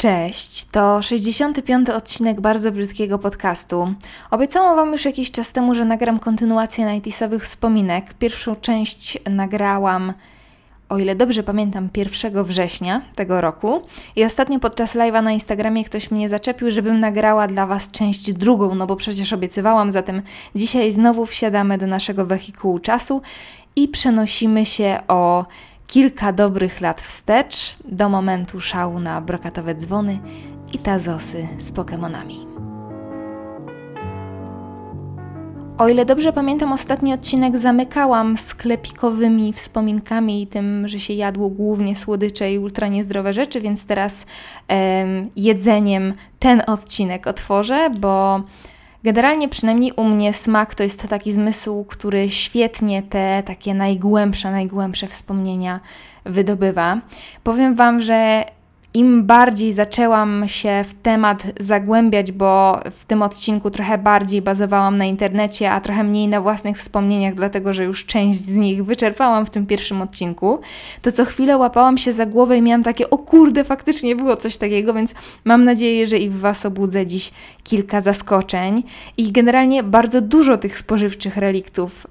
Cześć, to 65. odcinek bardzo brzydkiego podcastu. Obiecałam Wam już jakiś czas temu, że nagram kontynuację 90 wspominek. Pierwszą część nagrałam, o ile dobrze pamiętam, 1 września tego roku. I ostatnio podczas live'a na Instagramie ktoś mnie zaczepił, żebym nagrała dla Was część drugą, no bo przecież obiecywałam, zatem dzisiaj znowu wsiadamy do naszego wehikułu czasu i przenosimy się o kilka dobrych lat wstecz do momentu szału na brokatowe dzwony i tazosy z Pokémonami. O ile dobrze pamiętam, ostatni odcinek zamykałam sklepikowymi wspominkami i tym, że się jadło głównie słodycze i ultra niezdrowe rzeczy, więc teraz em, jedzeniem ten odcinek otworzę, bo Generalnie przynajmniej u mnie smak to jest taki zmysł, który świetnie te takie najgłębsze, najgłębsze wspomnienia wydobywa. Powiem Wam, że im bardziej zaczęłam się w temat zagłębiać, bo w tym odcinku trochę bardziej bazowałam na internecie, a trochę mniej na własnych wspomnieniach, dlatego że już część z nich wyczerpałam w tym pierwszym odcinku, to co chwilę łapałam się za głowę i miałam takie, o kurde, faktycznie było coś takiego, więc mam nadzieję, że i w Was obudzę dziś kilka zaskoczeń. I generalnie bardzo dużo tych spożywczych reliktów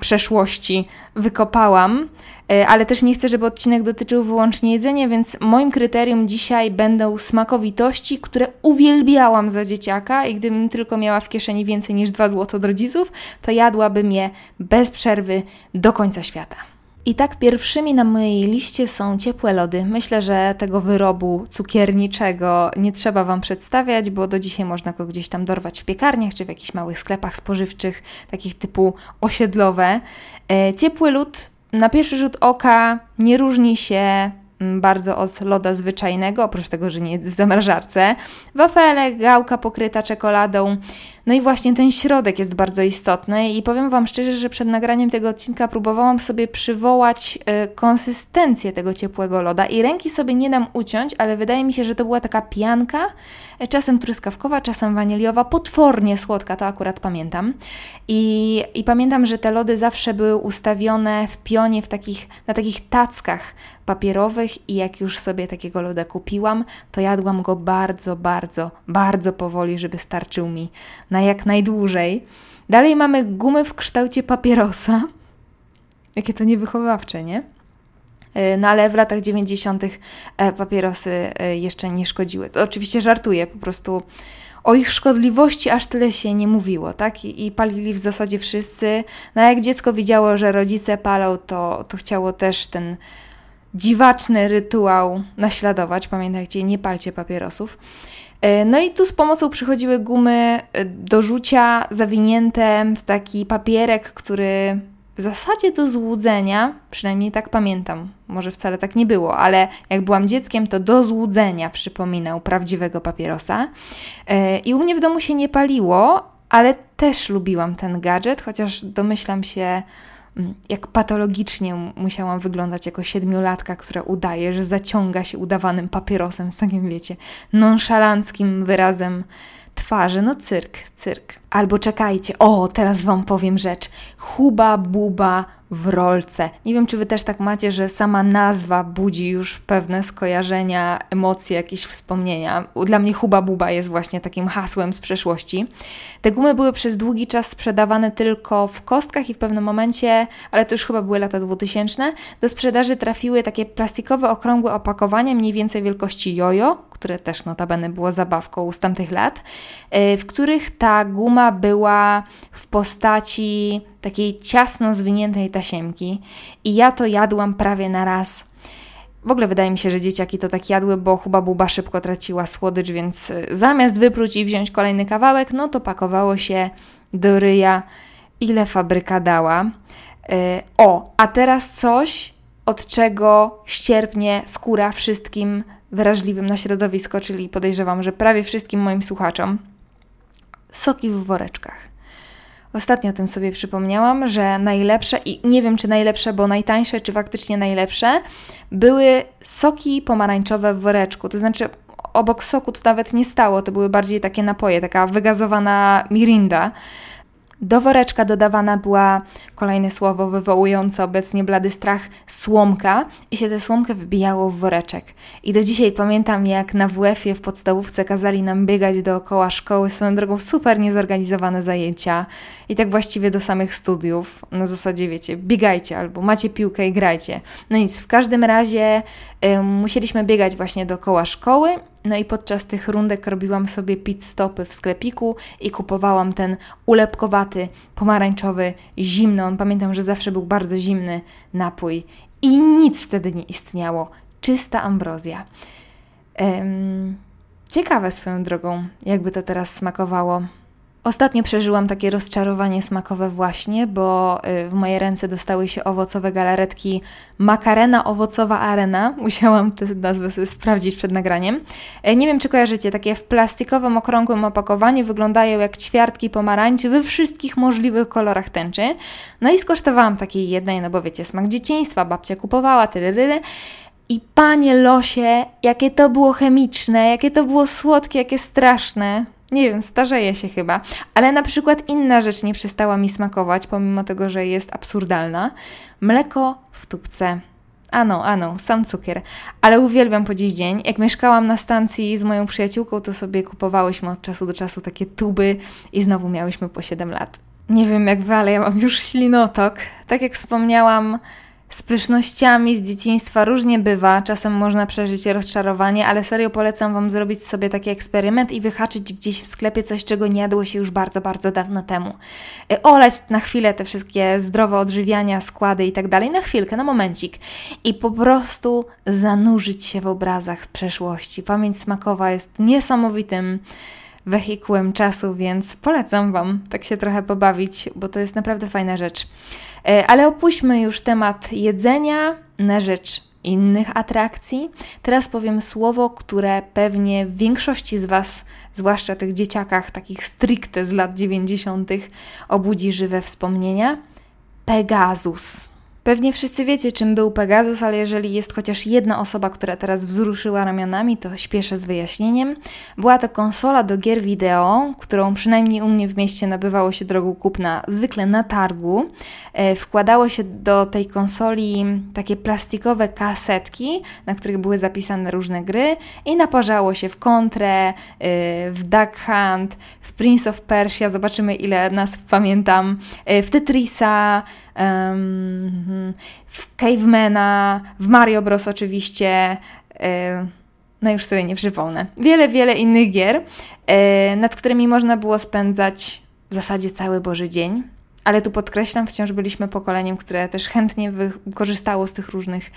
przeszłości wykopałam, e, ale też nie chcę, żeby odcinek dotyczył wyłącznie jedzenia, więc moim kryterium dzisiaj będą smakowitości, które uwielbiałam za dzieciaka i gdybym tylko miała w kieszeni więcej niż 2 zł od rodziców, to jadłabym je bez przerwy do końca świata. I tak pierwszymi na mojej liście są ciepłe lody. Myślę, że tego wyrobu cukierniczego nie trzeba Wam przedstawiać, bo do dzisiaj można go gdzieś tam dorwać w piekarniach czy w jakichś małych sklepach spożywczych, takich typu osiedlowe. E, ciepły lód na pierwszy rzut oka nie różni się Mm, bardzo od loda zwyczajnego, oprócz tego, że nie jest w zamrażarce. Wafele, gałka pokryta czekoladą. No i właśnie ten środek jest bardzo istotny i powiem Wam szczerze, że przed nagraniem tego odcinka próbowałam sobie przywołać y, konsystencję tego ciepłego loda i ręki sobie nie dam uciąć, ale wydaje mi się, że to była taka pianka, y, czasem truskawkowa, czasem waniliowa, potwornie słodka, to akurat pamiętam. I, I pamiętam, że te lody zawsze były ustawione w pionie w takich, na takich tackach papierowych i jak już sobie takiego loda kupiłam, to jadłam go bardzo, bardzo, bardzo powoli, żeby starczył mi na jak najdłużej. Dalej mamy gumy w kształcie papierosa. Jakie to niewychowawcze, nie? E, no ale w latach 90. E, papierosy e, jeszcze nie szkodziły. To oczywiście żartuję, po prostu o ich szkodliwości aż tyle się nie mówiło, tak? I, I, palili w zasadzie wszyscy. No a jak dziecko widziało, że rodzice palą, to, to chciało też ten dziwaczny rytuał naśladować. Pamiętajcie, nie palcie papierosów. E, no i tu z pomocą przychodziły gumy e, do rzucia zawinięte w taki papierek, który w zasadzie do złudzenia, przynajmniej tak pamiętam, może wcale tak nie było, ale jak byłam dzieckiem, to do złudzenia przypominał prawdziwego papierosa. E, I u mnie w domu się nie paliło, ale też lubiłam ten gadżet, chociaż domyślam się, jak patologicznie musiałam wyglądać jako siedmiolatka, która udaje, że zaciąga się udawanym papierosem z takim, wiecie, nonszalanckim wyrazem twarzy. No cyrk, cyrk. Albo czekajcie, o, teraz Wam powiem rzecz. Huba Buba w rolce. Nie wiem, czy Wy też tak macie, że sama nazwa budzi już pewne skojarzenia, emocje, jakieś wspomnienia. Dla mnie Huba Buba jest właśnie takim hasłem z przeszłości. Te gumy były przez długi czas sprzedawane tylko w kostkach i w pewnym momencie, ale to już chyba były lata 2000, do sprzedaży trafiły takie plastikowe, okrągłe opakowania, mniej więcej wielkości jojo, które też notabene było zabawką z tamtych lat, e, w których ta guma była w postaci takiej ciasno zwiniętej tasiemki i ja to jadłam prawie na raz. W ogóle wydaje mi się, że dzieciaki to tak jadły, bo chyba buba szybko traciła słodycz, więc e, zamiast wypluć i wziąć kolejny kawałek, no to pakowało się do ryja, ile fabryka dała. Yy, o, a teraz coś, od czego ścierpnie skóra wszystkim wrażliwym na środowisko, czyli podejrzewam, że prawie wszystkim moim słuchaczom. Soki w woreczkach. Ostatnio o tym sobie przypomniałam, że najlepsze, i nie wiem czy najlepsze, bo najtańsze, czy faktycznie najlepsze, były soki pomarańczowe w woreczku. To znaczy, obok soku to nawet nie stało, to były bardziej takie napoje, taka wygazowana mirinda. Do woreczka dodawana była, kolejne słowo wywołujące obecnie blady strach, słomka i się tę słomkę wbijało w woreczek. I do dzisiaj pamiętam, jak na WF-ie w podstawówce kazali nam biegać dookoła szkoły, swoją drogą super niezorganizowane zajęcia i tak właściwie do samych studiów. Na zasadzie, wiecie, biegajcie albo macie piłkę i grajcie. No nic, w każdym razie musieliśmy biegać właśnie dookoła szkoły no i podczas tych rundek robiłam sobie pit stopy w sklepiku i kupowałam ten ulepkowaty, pomarańczowy, zimny, on pamiętam, że zawsze był bardzo zimny napój i nic wtedy nie istniało. Czysta ambrozja. Ciekawe swoją drogą, jakby to teraz smakowało. Ostatnio przeżyłam takie rozczarowanie smakowe właśnie, bo y, w moje ręce dostały się owocowe galaretki Makarena Owocowa Arena. Musiałam tę nazwę sprawdzić przed nagraniem. E, nie wiem, czy kojarzycie, takie w plastikowym, okrągłym opakowaniu wyglądają jak ćwiartki pomarańczy we wszystkich możliwych kolorach tęczy. No i skosztowałam takiej jednej, no bo wiecie, smak dzieciństwa, babcia kupowała, tyryryry. I panie losie, jakie to było chemiczne, jakie to było słodkie, jakie straszne nie wiem, starzeje się chyba. Ale na przykład inna rzecz nie przestała mi smakować, pomimo tego, że jest absurdalna. Mleko w tubce. Ano, ano, sam cukier. Ale uwielbiam po dziś dzień. Jak mieszkałam na stacji z moją przyjaciółką, to sobie kupowałyśmy od czasu do czasu takie tuby i znowu miałyśmy po 7 lat. Nie wiem jak wy, ale ja mam już ślinotok. Tak jak wspomniałam, z pysznościami z dzieciństwa różnie bywa, czasem można przeżyć rozczarowanie, ale serio polecam Wam zrobić sobie taki eksperyment i wyhaczyć gdzieś w sklepie coś, czego nie jadło się już bardzo, bardzo dawno temu. E, oleć na chwilę te wszystkie zdrowe odżywiania, składy i tak dalej, na chwilkę, na momencik i po prostu zanurzyć się w obrazach z przeszłości. Pamięć smakowa jest niesamowitym wehikułem czasu, więc polecam Wam tak się trochę pobawić, bo to jest naprawdę fajna rzecz. E, ale opuśćmy już temat jedzenia na rzecz innych atrakcji. Teraz powiem słowo, które pewnie w większości z Was, zwłaszcza tych dzieciakach, takich stricte z lat 90., obudzi żywe wspomnienia. Pegasus. Pewnie wszyscy wiecie, czym był Pegasus, ale jeżeli jest chociaż jedna osoba, która teraz wzruszyła ramionami, to śpieszę z wyjaśnieniem. Była to konsola do gier wideo, którą przynajmniej u mnie w mieście nabywało się drogą kupna zwykle na targu. E, wkładało się do tej konsoli takie plastikowe kasetki, na których były zapisane różne gry i naparzało się w Kontrę, e, w Duck Hunt, w Prince of Persia, zobaczymy ile nas pamiętam, e, w Tetrisa, w Cavemana, w Mario Bros. oczywiście. No już sobie nie przypomnę. Wiele, wiele innych gier, e, nad którymi można było spędzać w zasadzie cały Boży dzień. Ale tu podkreślam, wciąż byliśmy pokoleniem, które też chętnie korzystało z tych różnych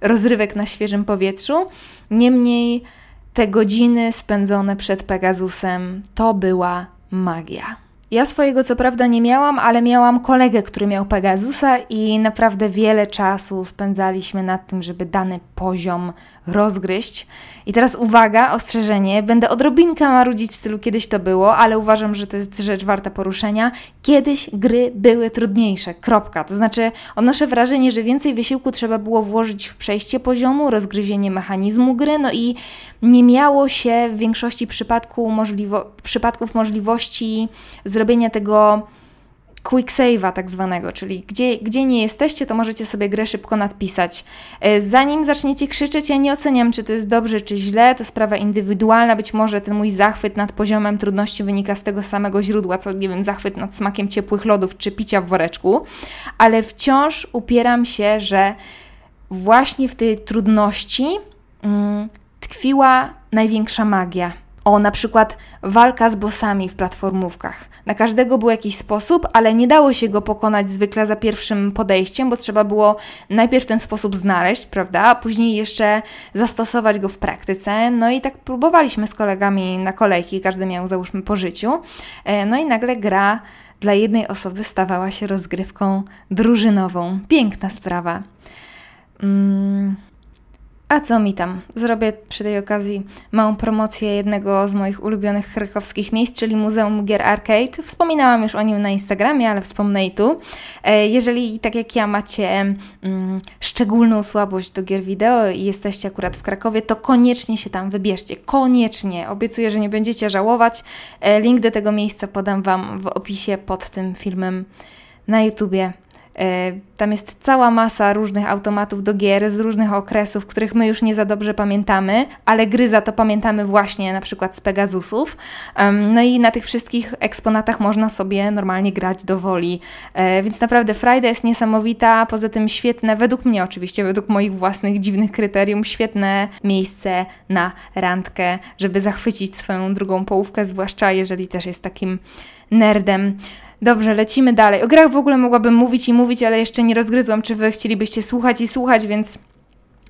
rozrywek na świeżym powietrzu. Niemniej te godziny spędzone przed Pegasusem to była magia. Ja swojego co prawda nie miałam, ale miałam kolegę, który miał Pegasusa i naprawdę wiele czasu spędzaliśmy nad tym, żeby dany poziom rozgryźć. I teraz uwaga, ostrzeżenie, będę odrobinkę marudzić w stylu kiedyś to było, ale uważam, że to jest rzecz warta poruszenia. Kiedyś gry były trudniejsze, kropka. To znaczy odnoszę wrażenie, że więcej wysiłku trzeba było włożyć w przejście poziomu, rozgryzienie mechanizmu gry, no i nie miało się w większości przypadku możliwo przypadków możliwości zrobienia tego quick save'a tak zwanego, czyli gdzie, gdzie nie jesteście, to możecie sobie grę szybko nadpisać. E, zanim zaczniecie krzyczeć, ja nie oceniam, czy to jest dobrze, czy źle, to sprawa indywidualna, być może ten mój zachwyt nad poziomem trudności wynika z tego samego źródła, co, nie wiem, zachwyt nad smakiem ciepłych lodów, czy picia w woreczku, ale wciąż upieram się, że właśnie w tej trudności mm, tkwiła największa magia. O, na przykład walka z bossami w platformówkach. Na każdego był jakiś sposób, ale nie dało się go pokonać zwykle za pierwszym podejściem, bo trzeba było najpierw ten sposób znaleźć, prawda, a później jeszcze zastosować go w praktyce. No i tak próbowaliśmy z kolegami na kolejki, każdy miał załóżmy po życiu. E, no i nagle gra dla jednej osoby stawała się rozgrywką drużynową. Piękna sprawa. Mm. A co mi tam? Zrobię przy tej okazji małą promocję jednego z moich ulubionych krakowskich miejsc, czyli Muzeum Gier Arcade. Wspominałam już o nim na Instagramie, ale wspomnę i tu. E, jeżeli tak jak ja macie mm, szczególną słabość do gier wideo i jesteście akurat w Krakowie, to koniecznie się tam wybierzcie. Koniecznie. Obiecuję, że nie będziecie żałować. E, link do tego miejsca podam Wam w opisie pod tym filmem na YouTubie. E, tam jest cała masa różnych automatów do gier z różnych okresów, których my już nie za dobrze pamiętamy, ale gry za to pamiętamy właśnie na przykład z Pegasusów. No i na tych wszystkich eksponatach można sobie normalnie grać do woli. E, więc naprawdę Friday jest niesamowita, poza tym świetne, według mnie oczywiście, według moich własnych dziwnych kryterium, świetne miejsce na randkę, żeby zachwycić swoją drugą połówkę, zwłaszcza jeżeli też jest takim nerdem. Dobrze, lecimy dalej. O grach w ogóle mogłabym mówić i mówić, ale jeszcze nie rozgryzłam, czy wy chcielibyście słuchać i słuchać, więc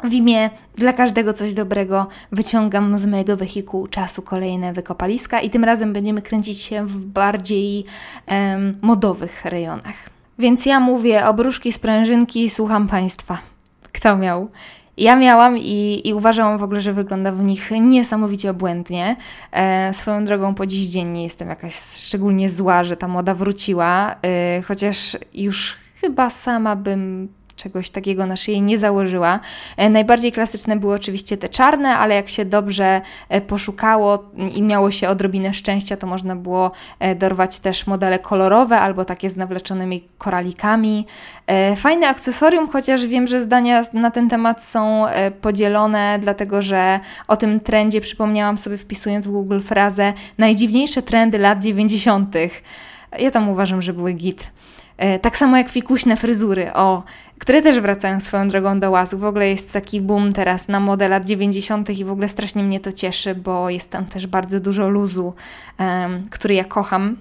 w imię dla każdego coś dobrego wyciągam z mojego wehikułu czasu kolejne wykopaliska i tym razem będziemy kręcić się w bardziej em, modowych rejonach. Więc ja mówię o bruszki sprężynki słucham Państwa. Kto miał? Ja miałam i, i uważałam w ogóle, że wygląda w nich niesamowicie obłędnie. E, swoją drogą po dziś dzień nie jestem jakaś szczególnie zła, że ta moda wróciła, e, chociaż już chyba sama bym czegoś takiego na szyję nie założyła. E, najbardziej klasyczne były oczywiście te czarne, ale jak się dobrze e, poszukało i miało się odrobinę szczęścia, to można było e, dorwać też modele kolorowe albo takie z nawleczonymi koralikami. Fajne akcesorium, chociaż wiem, że zdania na ten temat są podzielone, dlatego że o tym trendzie przypomniałam sobie wpisując w Google frazę najdziwniejsze trendy lat 90. Ja tam uważam, że były git. E, tak samo jak fikuśne fryzury, o, które też wracają swoją drogą do łazu. W ogóle jest taki boom teraz na modę lat 90. i w ogóle strasznie mnie to cieszy, bo jest tam też bardzo dużo luzu, który ja kocham.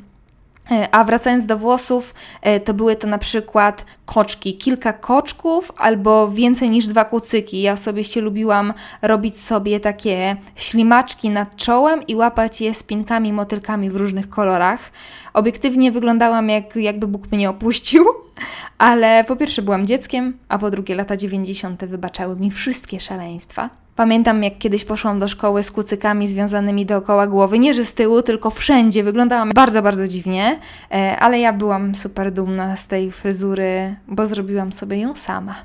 E, a wracając do włosów, e, to były to na przykład koczki, kilka koczków albo więcej niż dwa kucyki. Ja sobie się lubiłam robić sobie takie ślimaczki nad czołem i łapać je spinkami, motylkami w różnych kolorach. Obiektywnie wyglądałam jak, jakby Bóg mnie opuścił, ale po pierwsze byłam dzieckiem, a po drugie lata 90. wybaczały mi wszystkie szaleństwa. Pamiętam, jak kiedyś poszłam do szkoły z kucykami związanymi dookoła głowy. Nie, że z tyłu, tylko wszędzie. Wyglądałam bardzo, bardzo dziwnie, e, ale ja byłam super dumna z tej fryzury, bo zrobiłam sobie ją sama.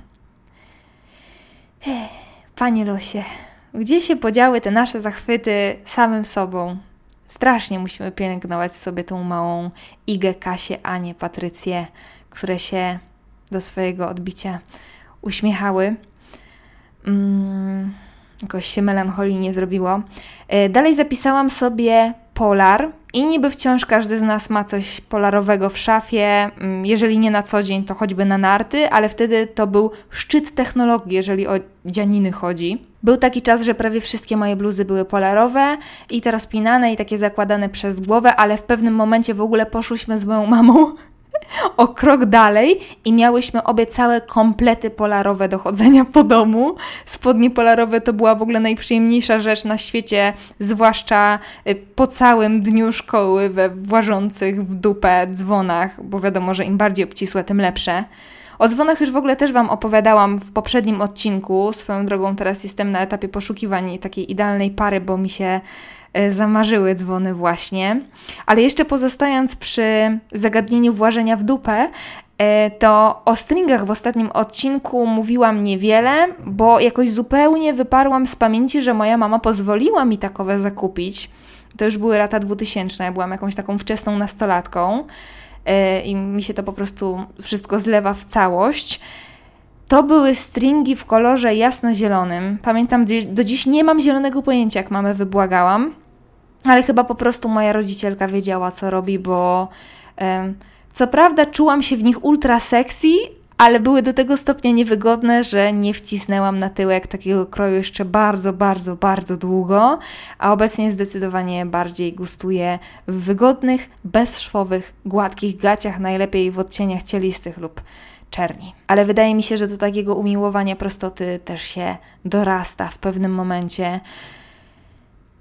Panie Losie, gdzie się podziały te nasze zachwyty samym sobą? Strasznie musimy pielęgnować sobie tą małą Igę, Kasię, Anię, Patrycję, które się do swojego odbicia uśmiechały. Mm jakoś się melancholii nie zrobiło. E, dalej zapisałam sobie polar i niby wciąż każdy z nas ma coś polarowego w szafie, mm, jeżeli nie na co dzień, to choćby na narty, ale wtedy to był szczyt technologii, jeżeli o dzianiny chodzi. Był taki czas, że prawie wszystkie moje bluzy były polarowe i te rozpinane i takie zakładane przez głowę, ale w pewnym momencie w ogóle poszłyśmy z moją mamą o krok dalej i miałyśmy obie całe komplety polarowe do chodzenia po domu. Spodnie polarowe to była w ogóle najprzyjemniejsza rzecz na świecie, zwłaszcza y, po całym dniu szkoły we włażących w dupę dzwonach, bo wiadomo, że im bardziej obcisłe, tym lepsze. O dzwonach już w ogóle też Wam opowiadałam w poprzednim odcinku. Swoją drogą teraz jestem na etapie poszukiwań takiej idealnej pary, bo mi się zamarzyły dzwony właśnie. Ale jeszcze pozostając przy zagadnieniu włażenia w dupę, e, to o stringach w ostatnim odcinku mówiłam niewiele, bo jakoś zupełnie wyparłam z pamięci, że moja mama pozwoliła mi takowe zakupić. To już były lata 2000, ja byłam jakąś taką wczesną nastolatką e, i mi się to po prostu wszystko zlewa w całość. To były stringi w kolorze jasno-zielonym. Pamiętam, do dziś nie mam zielonego pojęcia, jak mamę wybłagałam. Ale chyba po prostu moja rodzicielka wiedziała, co robi, bo um, co prawda czułam się w nich ultra sexy, ale były do tego stopnia niewygodne, że nie wcisnęłam na tyłek takiego kroju jeszcze bardzo, bardzo, bardzo długo, a obecnie zdecydowanie bardziej gustuję w wygodnych, bezszwowych, gładkich gaciach, najlepiej w odcieniach cielistych lub czerni. Ale wydaje mi się, że do takiego umiłowania prostoty też się dorasta w pewnym momencie.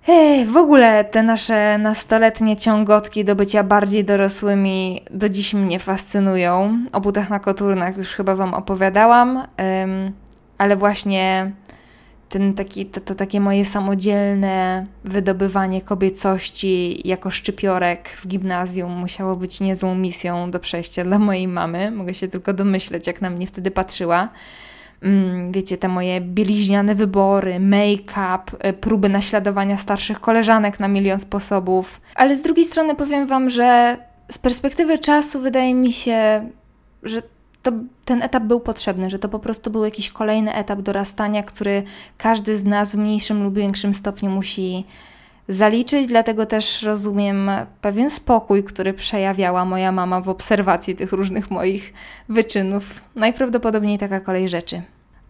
Ej, w ogóle te nasze nastoletnie ciągotki do bycia bardziej dorosłymi do dziś mnie fascynują. O butach na koturnach już chyba Wam opowiadałam, ale właśnie ten taki, to, to takie moje samodzielne wydobywanie kobiecości jako szczypiorek w gimnazjum musiało być niezłą misją do przejścia dla mojej mamy. Mogę się tylko domyśleć, jak na mnie wtedy patrzyła. Mm, wiecie, te moje bieliźniane wybory, make-up, y, próby naśladowania starszych koleżanek na milion sposobów. Ale z drugiej strony powiem Wam, że z perspektywy czasu wydaje mi się, że to, ten etap był potrzebny, że to po prostu był jakiś kolejny etap dorastania, który każdy z nas w mniejszym lub większym stopniu musi zaliczyć, dlatego też rozumiem pewien spokój, który przejawiała moja mama w obserwacji tych różnych moich wyczynów. Najprawdopodobniej taka kolej rzeczy.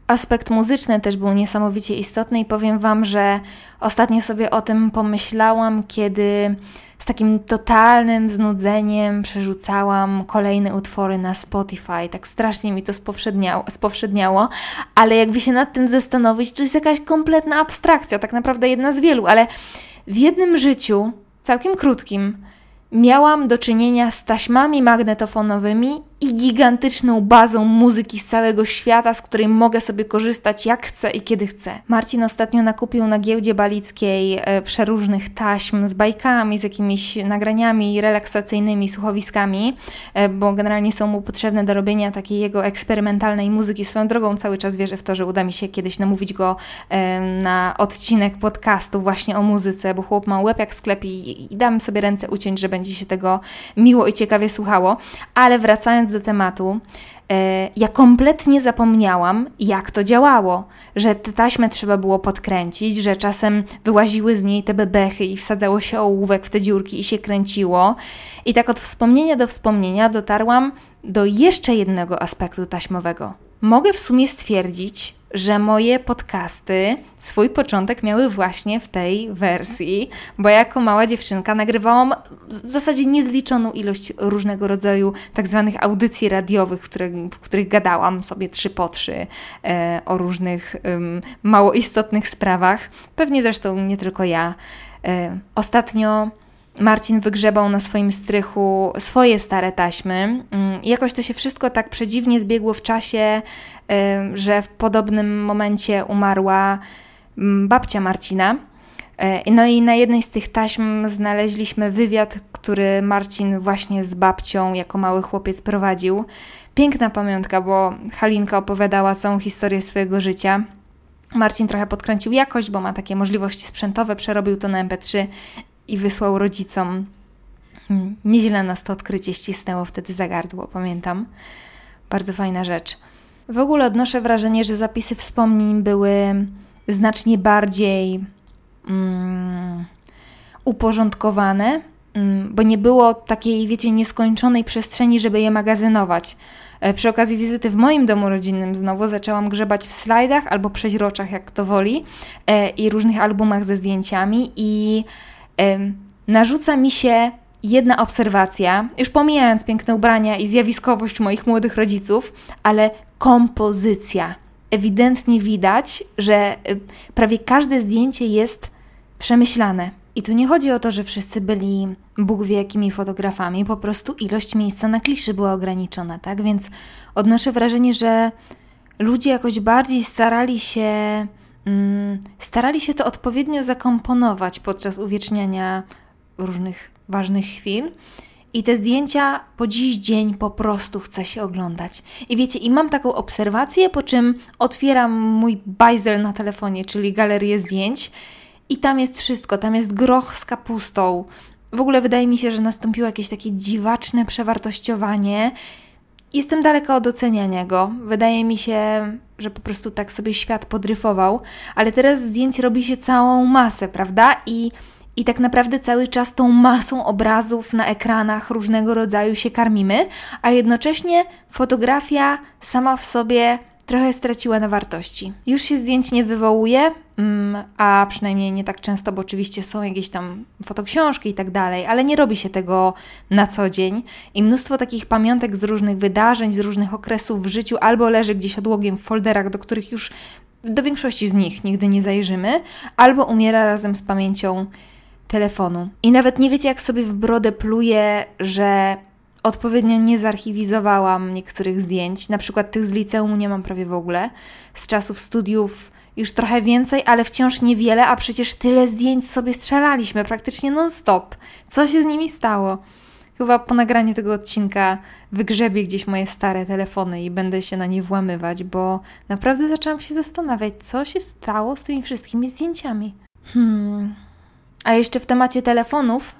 Aspekt muzyczny też był niesamowicie istotny i powiem Wam, że ostatnio sobie o tym pomyślałam, kiedy z takim totalnym znudzeniem przerzucałam kolejne utwory na Spotify. Tak strasznie mi to spowszedniało, spowszedniało, ale jakby się nad tym zastanowić, to jest jakaś kompletna abstrakcja, tak naprawdę jedna z wielu, ale w jednym życiu, całkiem krótkim, miałam do czynienia z taśmami magnetofonowymi i gigantyczną bazą muzyki z całego świata, z której mogę sobie korzystać jak chcę i kiedy chcę. Marcin ostatnio nakupił na giełdzie balickiej e, przeróżnych taśm z bajkami, z jakimiś nagraniami relaksacyjnymi, słuchowiskami, e, bo generalnie są mu potrzebne do robienia takiej jego eksperymentalnej muzyki. Swoją drogą cały czas wierzę w to, że uda mi się kiedyś namówić go e, na odcinek podcastu właśnie o muzyce, bo chłop ma łeb jak sklep i, i dam sobie ręce uciąć, że będzie się tego miło i ciekawie słuchało. Ale wracając do tematu, e, ja kompletnie zapomniałam, jak to działało, że tę taśmę trzeba było podkręcić, że czasem wyłaziły z niej te bebechy i wsadzało się ołówek w te dziurki i się kręciło. I tak od wspomnienia do wspomnienia dotarłam do jeszcze jednego aspektu taśmowego. Mogę w sumie stwierdzić, że moje podcasty swój początek miały właśnie w tej wersji, bo jako mała dziewczynka nagrywałam w zasadzie niezliczoną ilość różnego rodzaju tak zwanych audycji radiowych, w, które, w których gadałam sobie trzy po trzy e, o różnych mało istotnych sprawach. Pewnie zresztą nie tylko ja. E, ostatnio Marcin wygrzebał na swoim strychu swoje stare taśmy. Mm, jakoś to się wszystko tak przedziwnie zbiegło w czasie, że w podobnym momencie umarła mm, babcia Marcina. E, no i na jednej z tych taśm znaleźliśmy wywiad, który Marcin właśnie z babcią jako mały chłopiec prowadził. Piękna pamiątka, bo Halinka opowiadała całą historię swojego życia. Marcin trochę podkręcił jakość, bo ma takie możliwości sprzętowe, przerobił to na MP3 i wysłał rodzicom. Hmm, nieźle nas to odkrycie ścisnęło wtedy za gardło, pamiętam. Bardzo fajna rzecz. W ogóle odnoszę wrażenie, że zapisy wspomnień były znacznie bardziej um, uporządkowane, um, bo nie było takiej, wiecie, nieskończonej przestrzeni, żeby je magazynować. E, przy okazji wizyty w moim domu rodzinnym znowu zaczęłam grzebać w slajdach albo przeźroczach, jak to woli, e, i różnych albumach ze zdjęciami i narzuca mi się jedna obserwacja, już pomijając piękne ubrania i zjawiskowość moich młodych rodziców, ale kompozycja. Ewidentnie widać, że prawie każde zdjęcie jest przemyślane. I tu nie chodzi o to, że wszyscy byli Bóg wie jakimi fotografami, po prostu ilość miejsca na kliszy była ograniczona, tak? Więc odnoszę wrażenie, że ludzie jakoś bardziej starali się starali się to odpowiednio zakomponować podczas uwieczniania różnych ważnych chwil. I te zdjęcia po dziś dzień po prostu chce się oglądać. I wiecie, i mam taką obserwację, po czym otwieram mój bajzel na telefonie, czyli galerię zdjęć, i tam jest wszystko. Tam jest groch z kapustą. W ogóle wydaje mi się, że nastąpiło jakieś takie dziwaczne przewartościowanie Jestem daleka od oceniania go. Wydaje mi się, że po prostu tak sobie świat podryfował, ale teraz zdjęć robi się całą masę, prawda? I, i tak naprawdę cały czas tą masą obrazów na ekranach różnego rodzaju się karmimy, a jednocześnie fotografia sama w sobie trochę straciła na wartości. Już się zdjęć nie wywołuje, mm, a przynajmniej nie tak często, bo oczywiście są jakieś tam fotoksiążki i tak dalej, ale nie robi się tego na co dzień i mnóstwo takich pamiątek z różnych wydarzeń, z różnych okresów w życiu albo leży gdzieś odłogiem w folderach, do których już do większości z nich nigdy nie zajrzymy, albo umiera razem z pamięcią telefonu. I nawet nie wiecie, jak sobie w brodę pluje, że odpowiednio nie zarchiwizowałam niektórych zdjęć, na przykład tych z liceum nie mam prawie w ogóle. Z czasów studiów już trochę więcej, ale wciąż niewiele, a przecież tyle zdjęć sobie strzelaliśmy, praktycznie non-stop. Co się z nimi stało? Chyba po nagraniu tego odcinka wygrzebię gdzieś moje stare telefony i będę się na nie włamywać, bo naprawdę zaczęłam się zastanawiać, co się stało z tymi wszystkimi zdjęciami. Hmm. A jeszcze w temacie telefonów,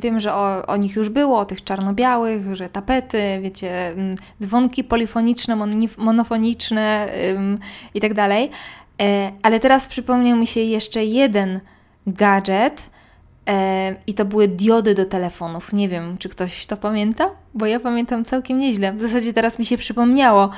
wiem, że o, o, nich już było, o tych czarno-białych, że tapety, wiecie, yy, dzwonki polifoniczne, monofoniczne i tak dalej. E, ale teraz przypomniał mi się jeszcze jeden gadżet, i to były diody do telefonów. Nie wiem, czy ktoś to pamięta, bo ja pamiętam całkiem nieźle. W zasadzie teraz mi się przypomniało,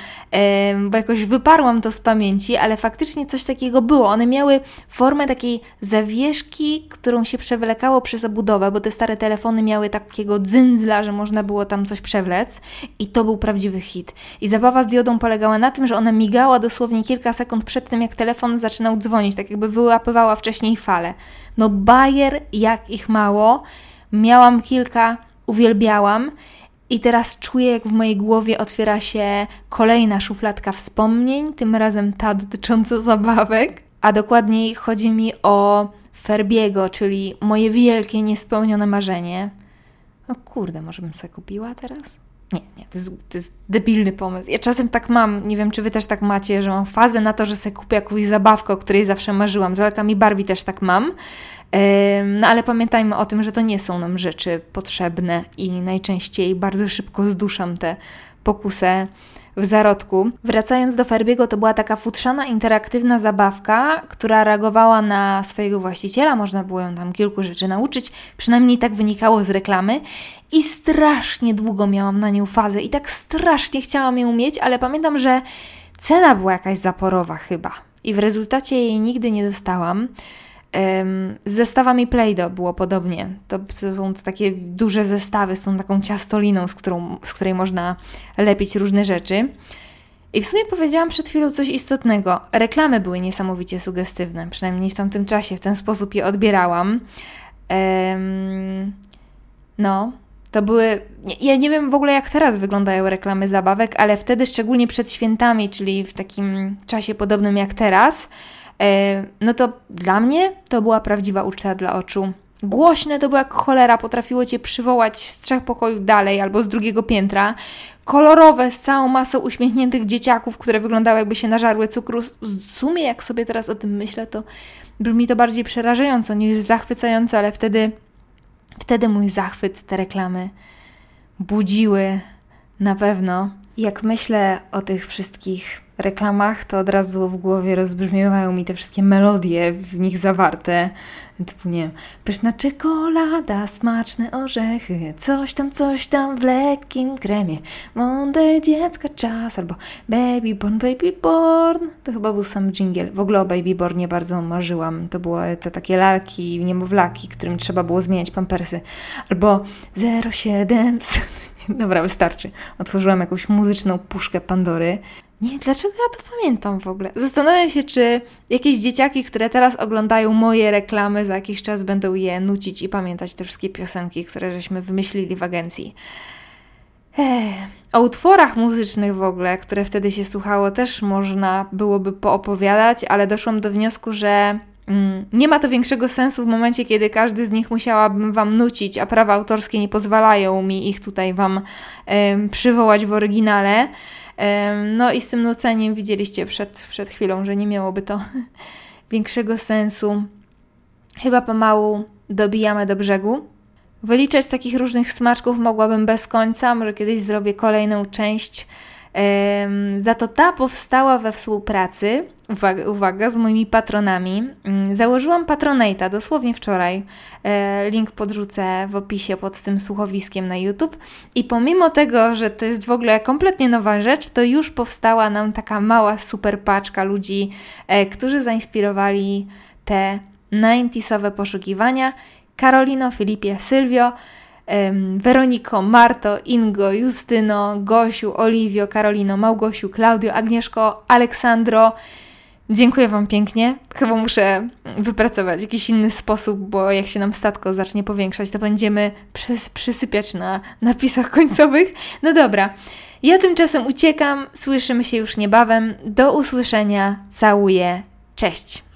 bo jakoś wyparłam to z pamięci, ale faktycznie coś takiego było. One miały formę takiej zawieszki, którą się przewlekało przez obudowę, bo te stare telefony miały takiego dzyndzla, że można było tam coś przewlec i to był prawdziwy hit. I zabawa z diodą polegała na tym, że ona migała dosłownie kilka sekund przed tym, jak telefon zaczynał dzwonić, tak jakby wyłapywała wcześniej fale. No bajer jak ich mało. Miałam kilka, uwielbiałam. I teraz czuję, jak w mojej głowie otwiera się kolejna szufladka wspomnień, tym razem ta dotycząca zabawek. A dokładniej chodzi mi o Ferbiego, czyli moje wielkie, niespełnione marzenie. No kurde, może bym sobie kupiła teraz? Nie, nie, to jest, to jest debilny pomysł. Ja czasem tak mam, nie wiem czy wy też tak macie, że mam fazę na to, że sobie kupię jakąś zabawkę, o której zawsze marzyłam. Z lalkami Barbie też tak mam. No ale pamiętajmy o tym, że to nie są nam rzeczy potrzebne i najczęściej bardzo szybko zduszam tę pokusę w zarodku. Wracając do Ferbiego, to była taka futrzana, interaktywna zabawka, która reagowała na swojego właściciela. Można było ją tam kilku rzeczy nauczyć, przynajmniej tak wynikało z reklamy. I strasznie długo miałam na nią fazę i tak strasznie chciałam ją mieć, ale pamiętam, że cena była jakaś zaporowa chyba. I w rezultacie jej nigdy nie dostałam. Z zestawami Play-Doh było podobnie. To są takie duże zestawy z tą taką ciastoliną, z, którą, z której można lepić różne rzeczy. I w sumie powiedziałam przed chwilą coś istotnego. Reklamy były niesamowicie sugestywne, przynajmniej w tamtym czasie, w ten sposób je odbierałam. no, to były. Ja nie wiem w ogóle, jak teraz wyglądają reklamy zabawek, ale wtedy, szczególnie przed świętami, czyli w takim czasie podobnym jak teraz, no to dla mnie to była prawdziwa uczta dla oczu. Głośne to było jak cholera, potrafiło cię przywołać z trzech pokojów dalej albo z drugiego piętra. Kolorowe, z całą masą uśmiechniętych dzieciaków, które wyglądały jakby się nażarły cukru. W sumie, jak sobie teraz o tym myślę, to brzmi to bardziej przerażająco niż zachwycająco, ale wtedy, wtedy mój zachwyt te reklamy budziły na pewno. Jak myślę o tych wszystkich reklamach, to od razu w głowie rozbrzmiewają mi te wszystkie melodie w nich zawarte. Typu, nie wiem, pyszna czekolada, smaczne orzechy, coś tam, coś tam w lekkim kremie, mądre dziecka czas, albo Baby Born, Baby Born. To chyba był sam dżingiel. W ogóle o Baby Bornie bardzo marzyłam. To były te takie lalki, niemowlaki, którym trzeba było zmieniać pampersy. Albo 07... Dobra, wystarczy. Otworzyłam jakąś muzyczną puszkę Pandory. Nie, dlaczego ja to pamiętam w ogóle? Zastanawiam się, czy jakieś dzieciaki, które teraz oglądają moje reklamy, za jakiś czas będą je nucić i pamiętać te wszystkie piosenki, które żeśmy wymyślili w agencji. Ech. O utworach muzycznych w ogóle, które wtedy się słuchało, też można byłoby poopowiadać, ale doszłam do wniosku, że nie ma to większego sensu w momencie, kiedy każdy z nich musiałabym Wam nucić, a prawa autorskie nie pozwalają mi ich tutaj Wam przywołać w oryginale. No i z tym nuceniem widzieliście przed, przed chwilą, że nie miałoby to większego sensu. Chyba pomału dobijamy do brzegu. Wyliczać takich różnych smaczków mogłabym bez końca, może kiedyś zrobię kolejną część za to ta powstała we współpracy, uwaga, uwaga, z moimi patronami. Mm, założyłam Patronata dosłownie wczoraj. E, link podrzucę w opisie pod tym słuchowiskiem na YouTube. I pomimo tego, że to jest w ogóle kompletnie nowa rzecz, to już powstała nam taka mała super paczka ludzi, e, którzy zainspirowali te 90sowe poszukiwania. Karolino, Filipie, Sylwio. Weroniko, Marto, Ingo, Justyno, Gosiu, Oliwio, Karolino, Małgosiu, Klaudio, Agnieszko, Aleksandro. Dziękuję Wam pięknie. Chyba muszę wypracować jakiś inny sposób, bo jak się nam statko zacznie powiększać, to będziemy przys przysypiać na napisach końcowych. No dobra. Ja tymczasem uciekam. Słyszymy się już niebawem. Do usłyszenia. Całuję. Cześć!